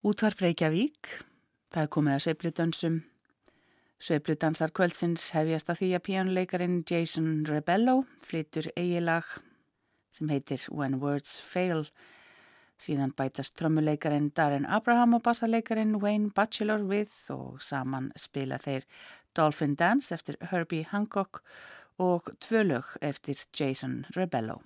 Útvarp Reykjavík, það er komið að sveipludansum. Sveipludansar kvöldsins hefjast að því að píjónuleikarin Jason Rebello flytur eigilag sem heitir When Words Fail. Síðan bætast trommuleikarin Darren Abraham og bassaleikarin Wayne Batchelor við og saman spila þeir Dolphin Dance eftir Herbie Hancock og tvölög eftir Jason Rebello.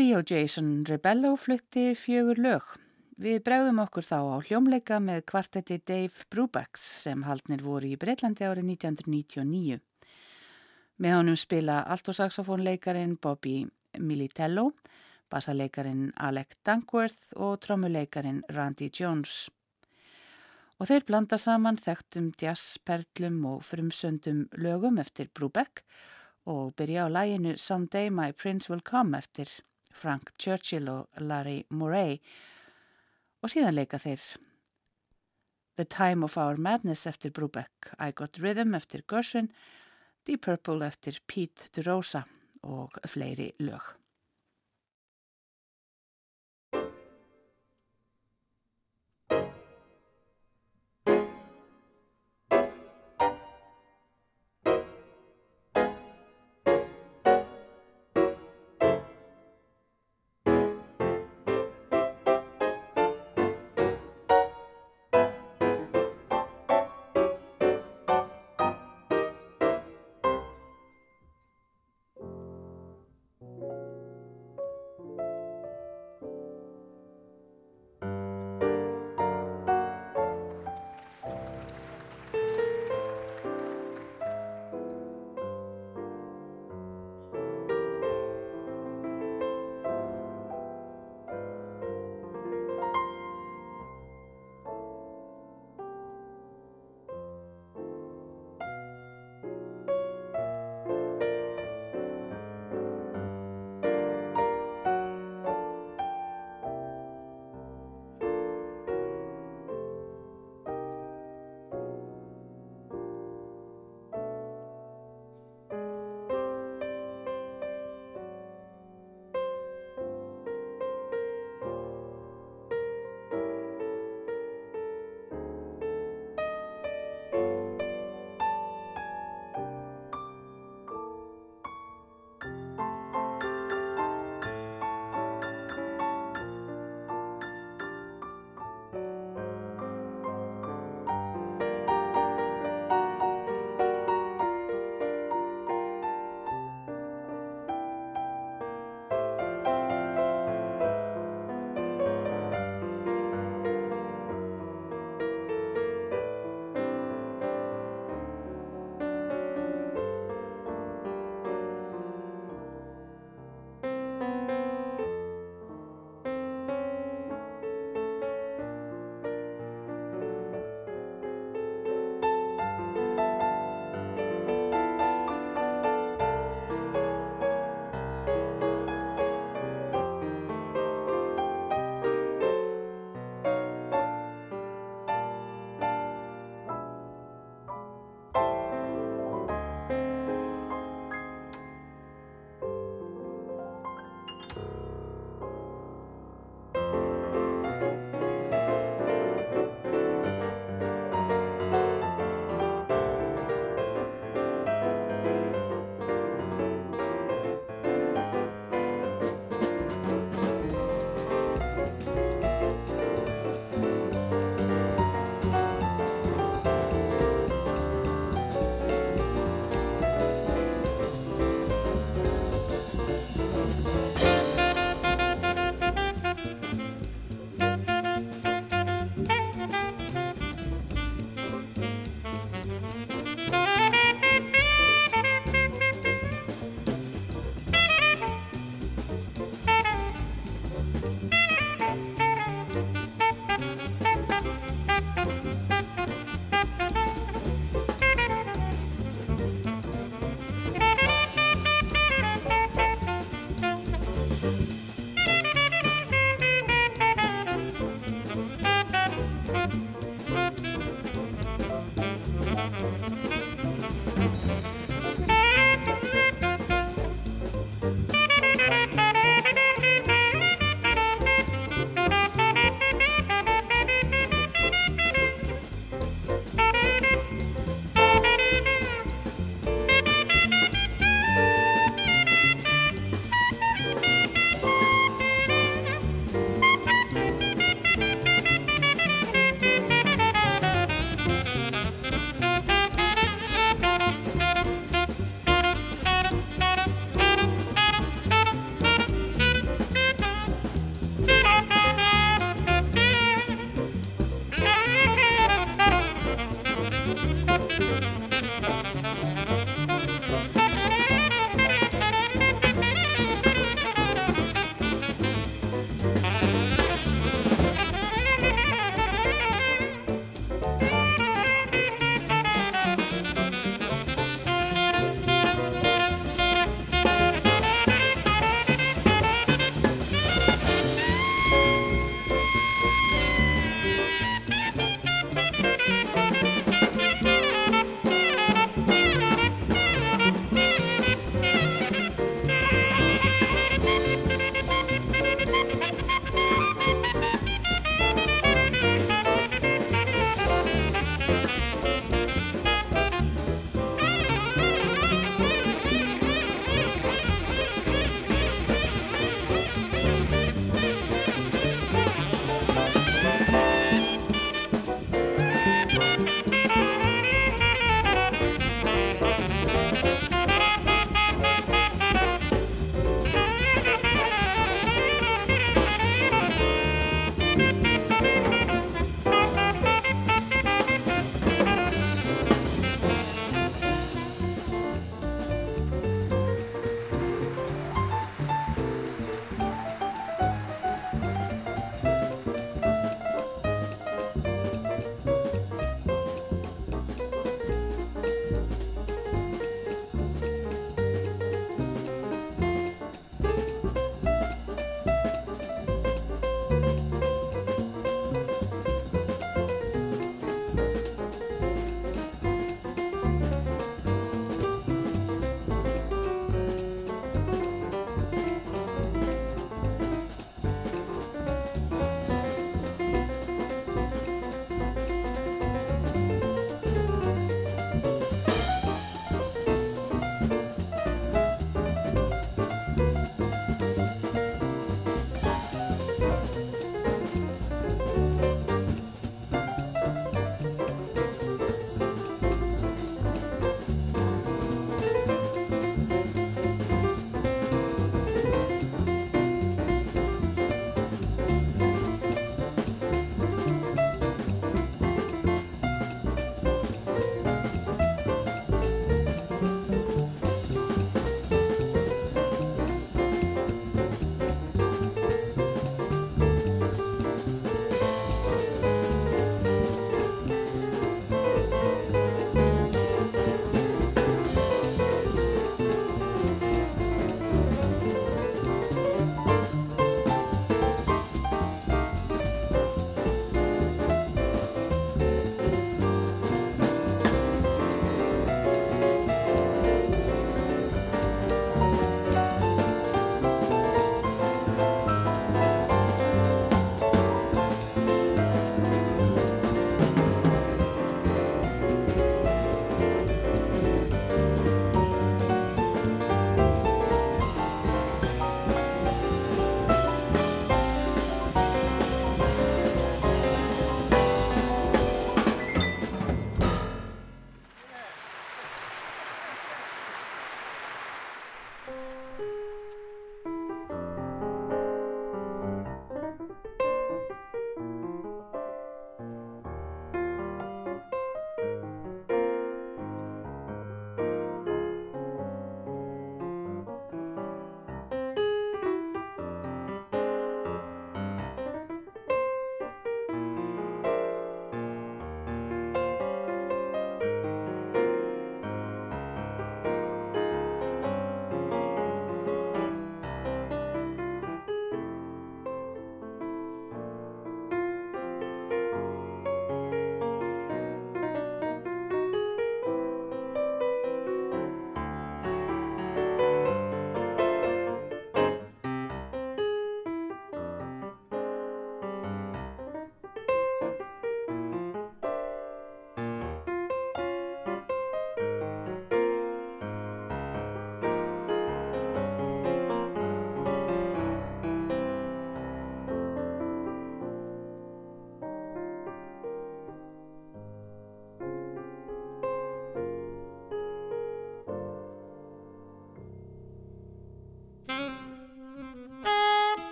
Trio Jason Rebello flutti fjögur lög. Við bregðum okkur þá á hljómleika með kvartetti Dave Brubacks sem haldnir voru í Breitlandi árið 1999. Með honum spila altosaxofónleikarin Bobby Militello, bassaleikarin Alec Dankworth og trommuleikarin Randy Jones. Og þeir blanda saman þekktum jazzperlum og frumsöndum lögum eftir Brubeck og byrja á læginu Someday My Prince Will Come eftir Frank Churchill og Larry Murray og síðan leika þeir The Time of Our Madness eftir Brubeck, I Got Rhythm eftir Gershwin, Deep Purple eftir Pete DeRosa og fleiri lög.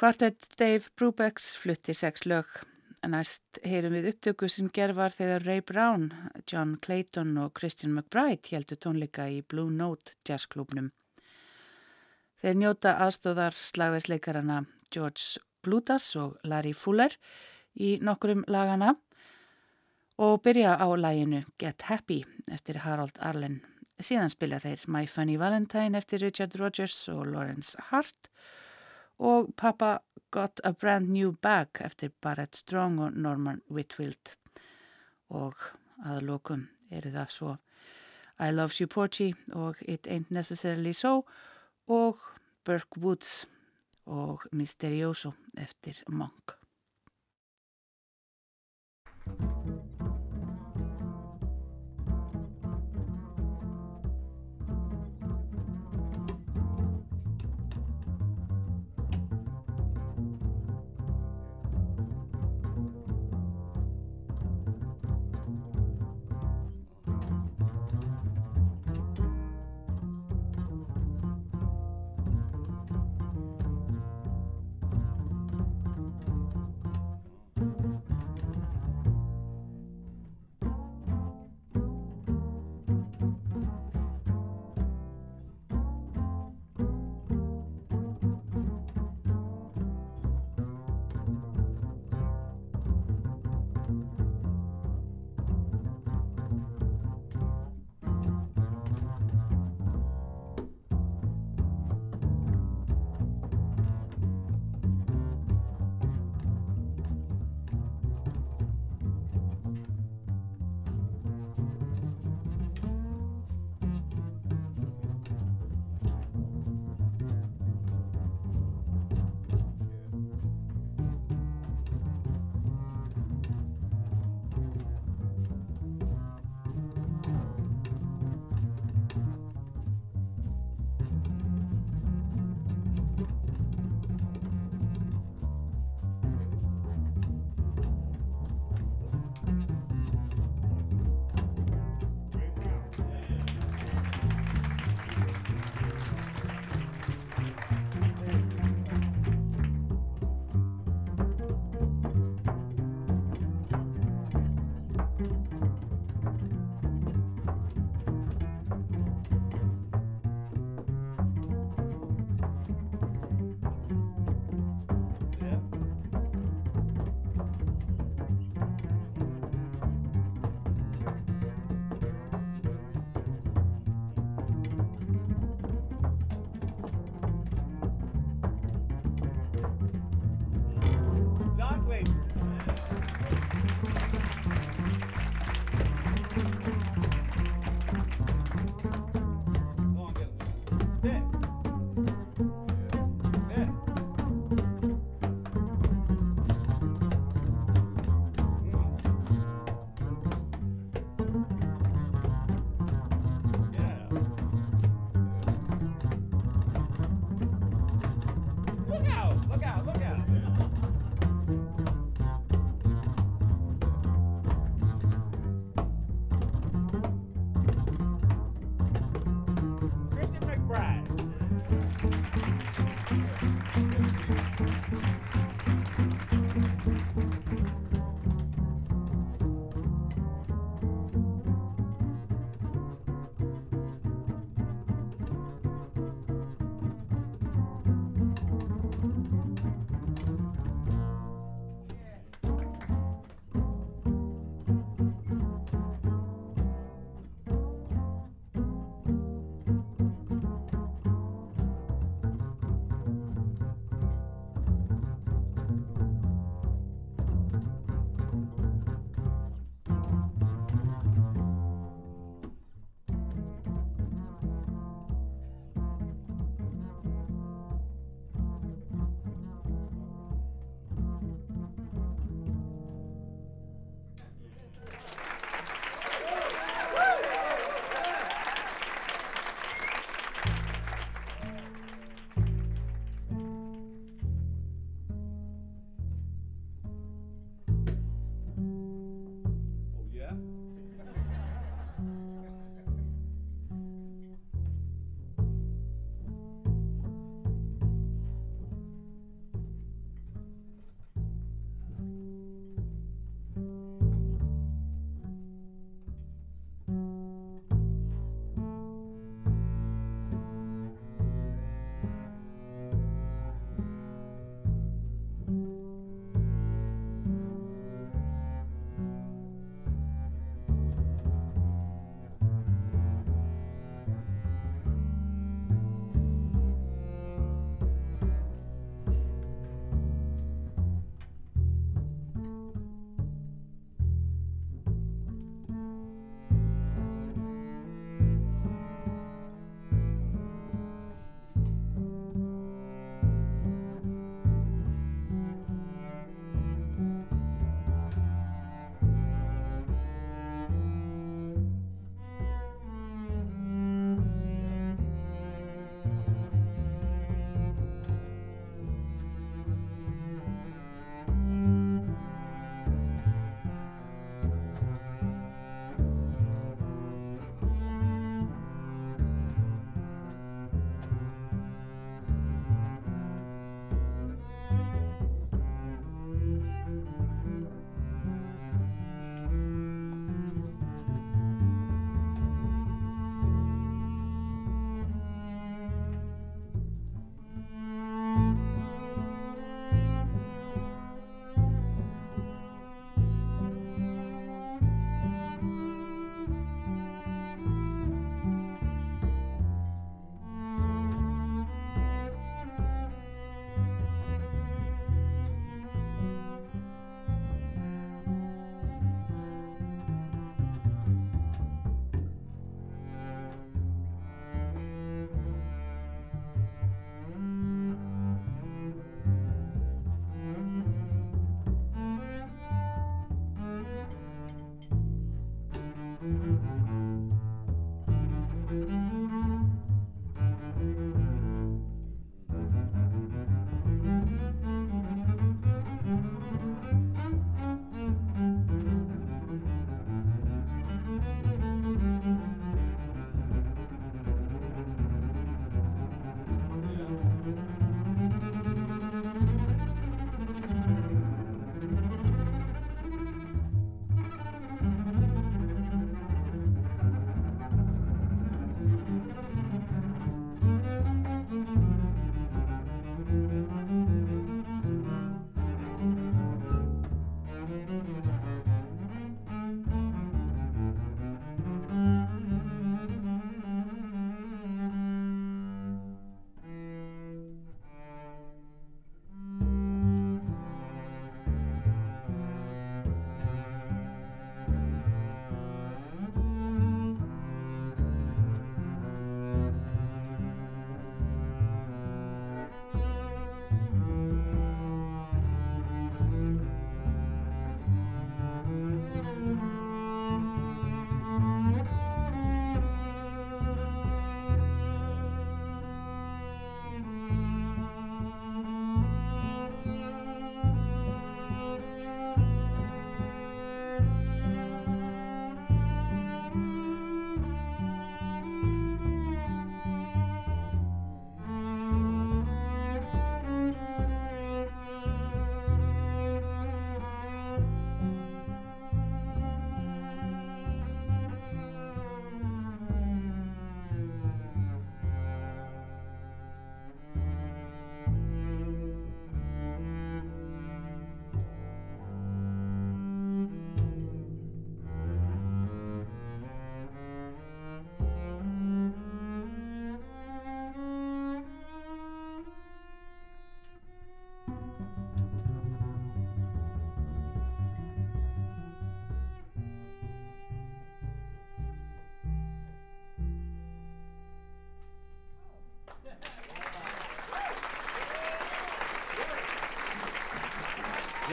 Kvartett Dave Brubecks flutti sex lög. Næst heyrum við upptöku sem gerð var þegar Ray Brown, John Clayton og Christian McBride heldur tónleika í Blue Note jazzklubnum. Þeir njóta aðstóðar slagveisleikarana George Blutas og Larry Fuller í nokkurum lagana og byrja á læginu Get Happy eftir Harold Arlen. Síðan spila þeir My Funny Valentine eftir Richard Rogers og Lawrence Hart og Papa Got a Brand New Bag eftir Barrett Strong og Norman Whitfield og aðlokum eru það svo I Love You Porgy og It Ain't Necessarily So og Burke Woods og Misterioso eftir Monk.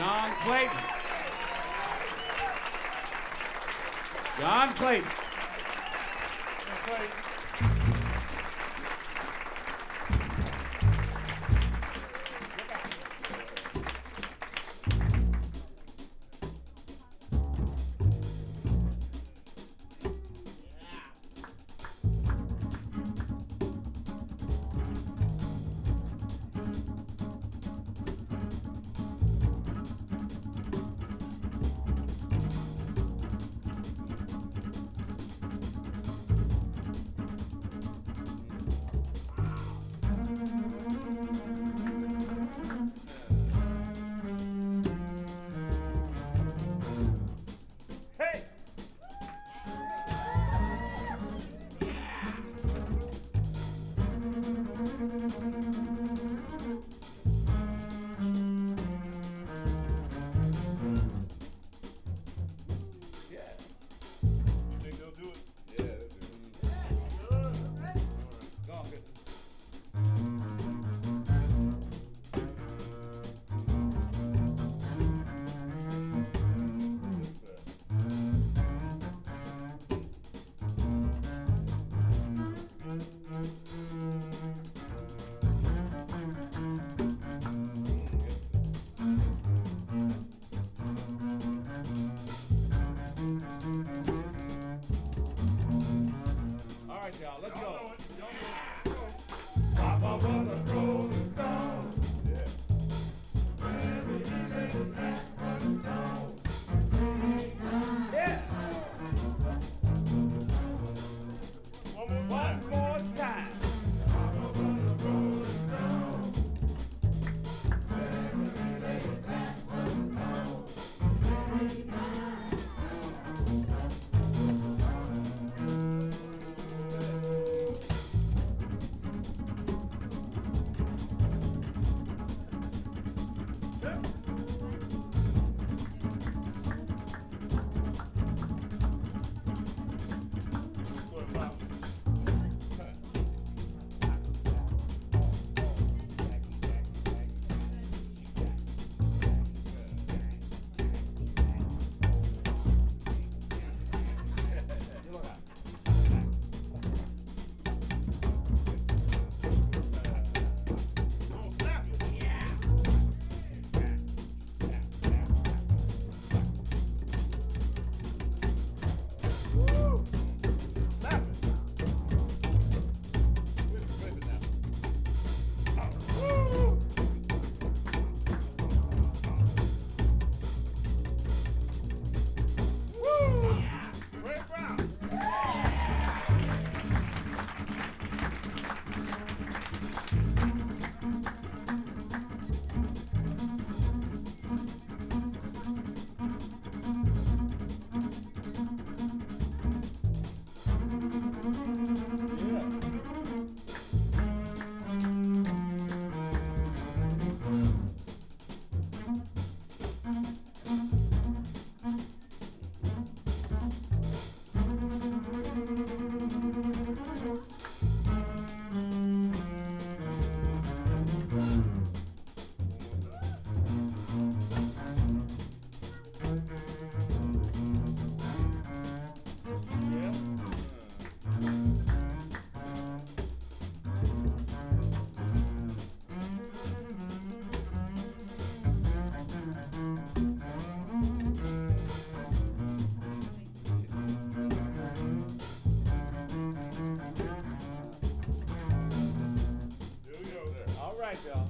John Clayton. John Clayton. Right, y'all.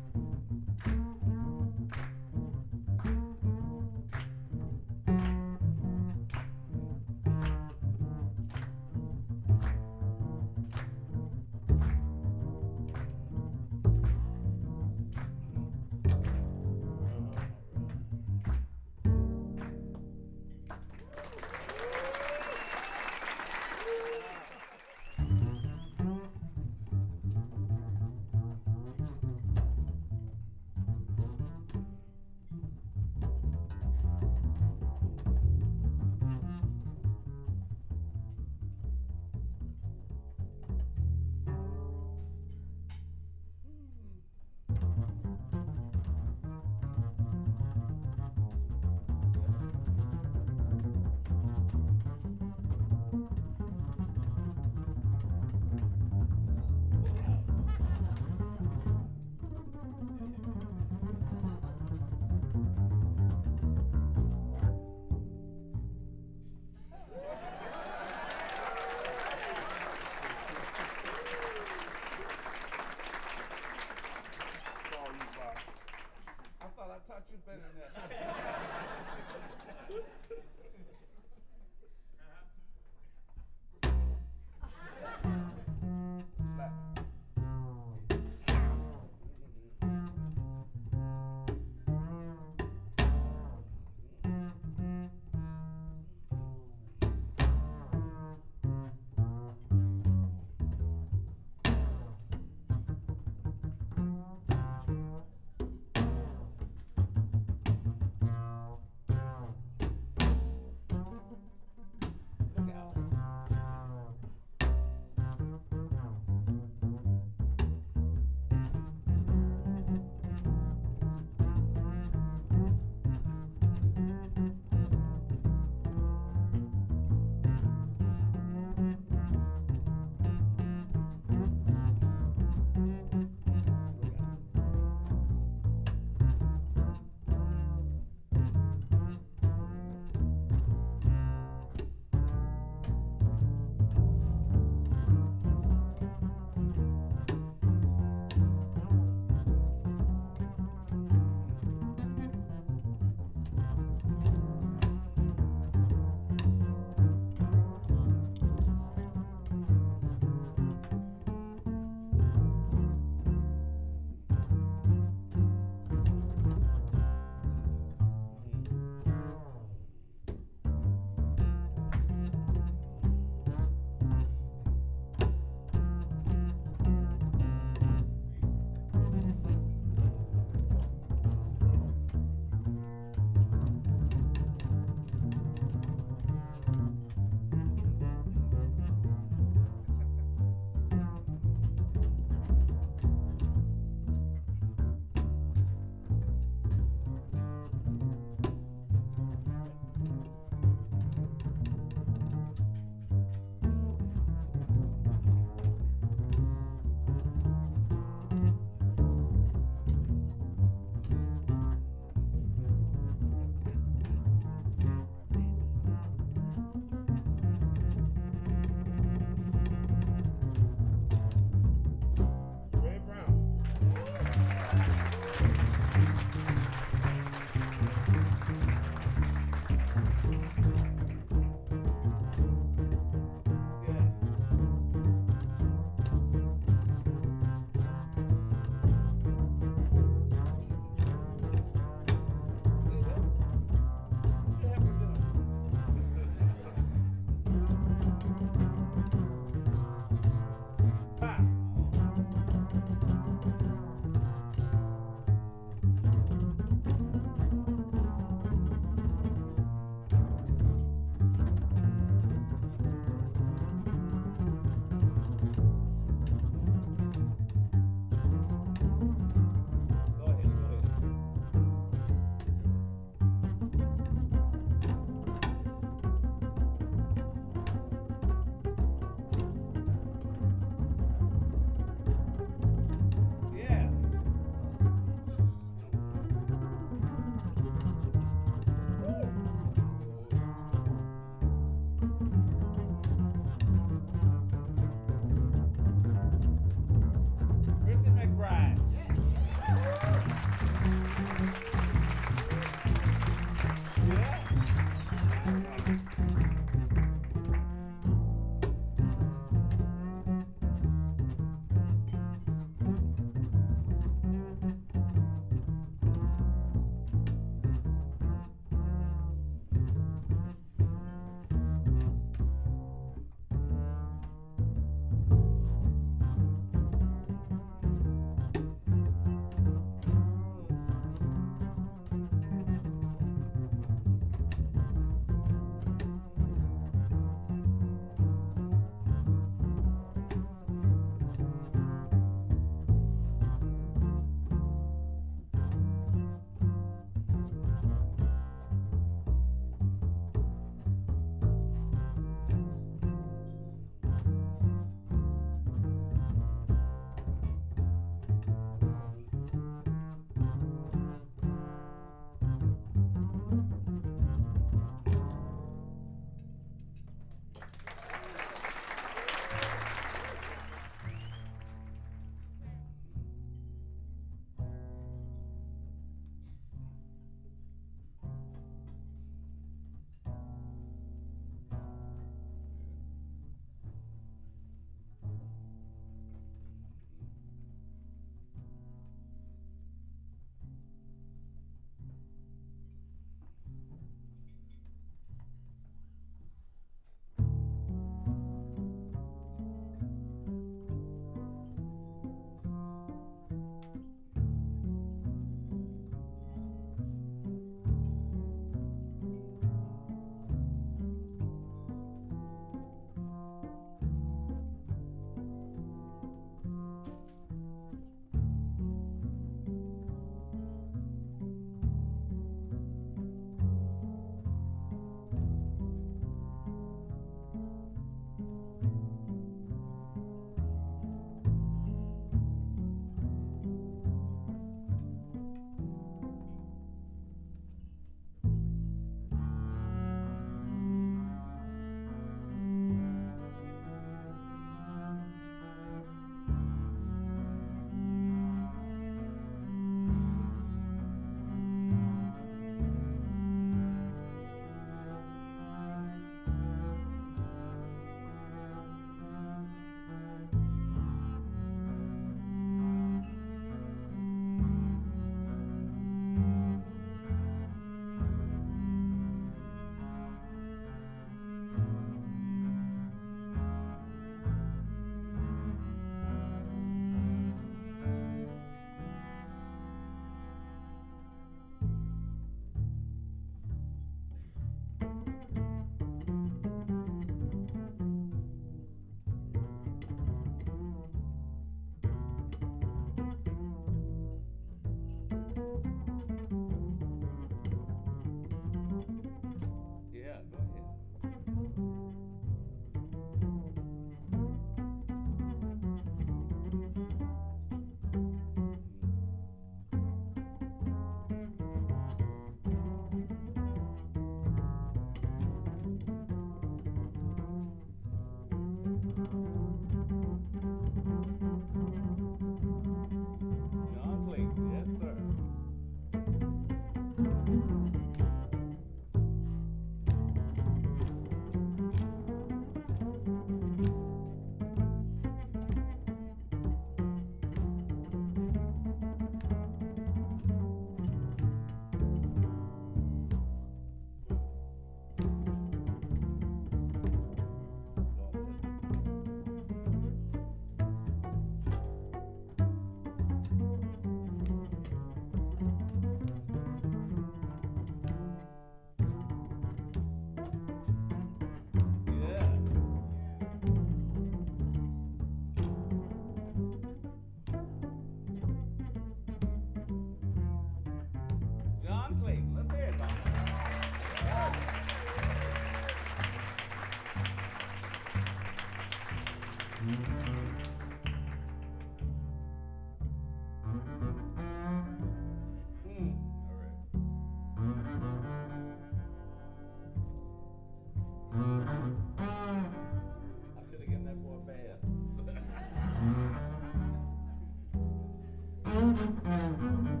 Mm-hmm.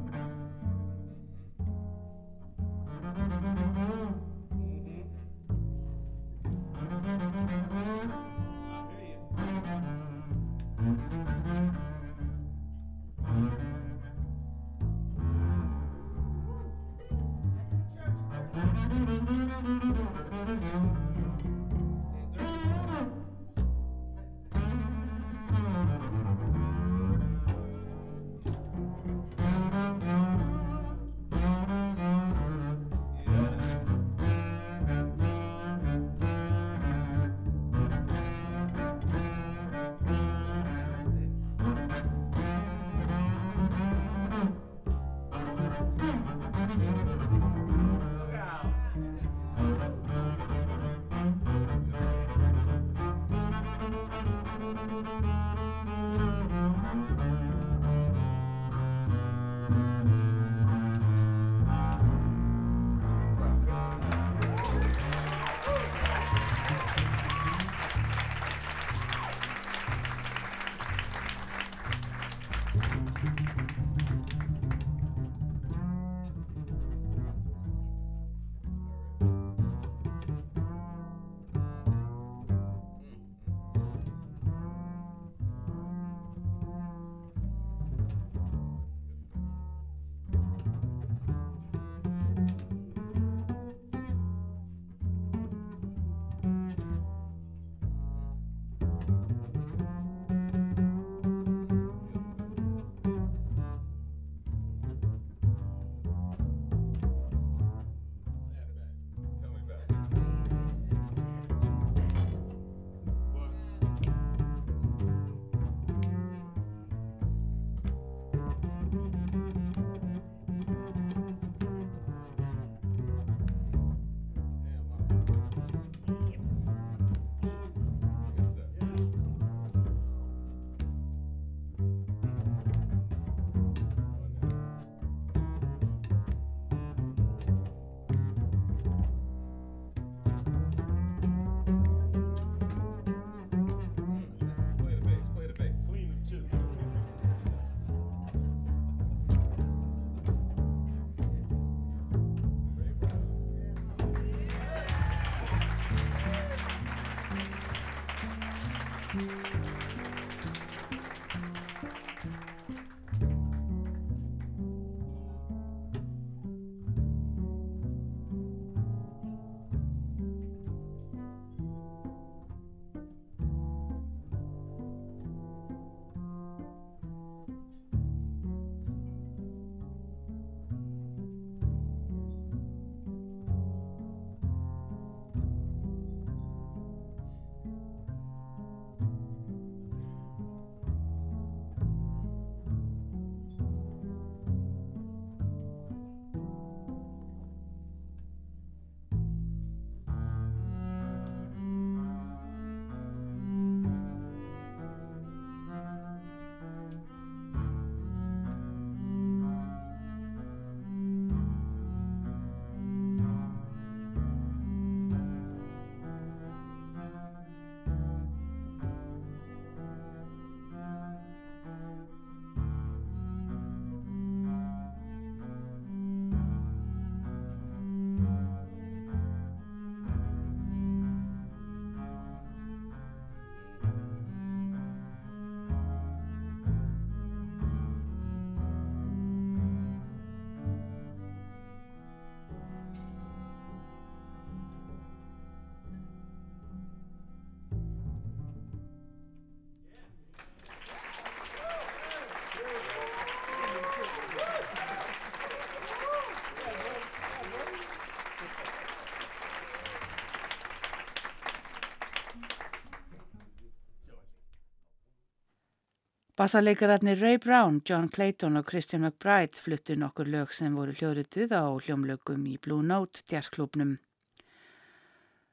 Bassalegararnir Ray Brown, John Clayton og Christian McBride fluttu nokkur lög sem voru hljóðrituð á hljómlögum í Blue Note jazzklubnum.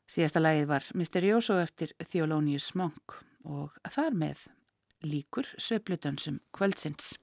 Síðasta lagið var Mysterioso eftir Theolonius Monk og þar með líkur sveplutansum kvöldsins.